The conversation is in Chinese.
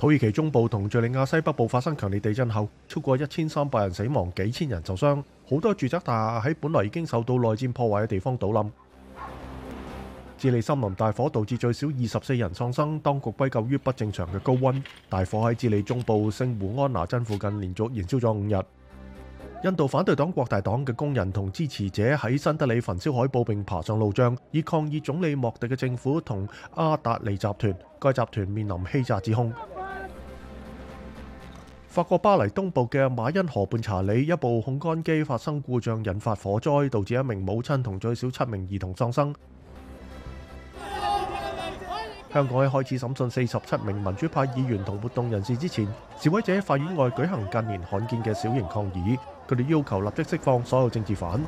土耳其中部同叙利亚西北部發生強烈地震後，超過一千三百人死亡，幾千人受傷，好多住宅大廈喺本來已經受到內戰破壞嘅地方倒冧。智利森林大火導致最少二十四人喪生，當局歸咎於不正常嘅高温。大火喺智利中部聖胡安拿真附近連續燃燒咗五日。印度反對黨國大黨嘅工人同支持者喺新德里焚燒海報並爬上路障，以抗議總理莫迪嘅政府同阿達尼集團。該集團面臨欺詐指控。法国巴黎东部嘅马恩河畔查理，一部烘干机发生故障，引发火灾，导致一名母亲同最少七名儿童丧生。香港喺开始审讯四十七名民主派议员同活动人士之前，示威者喺法院外举行近年罕见嘅小型抗议，佢哋要求立即释放所有政治犯。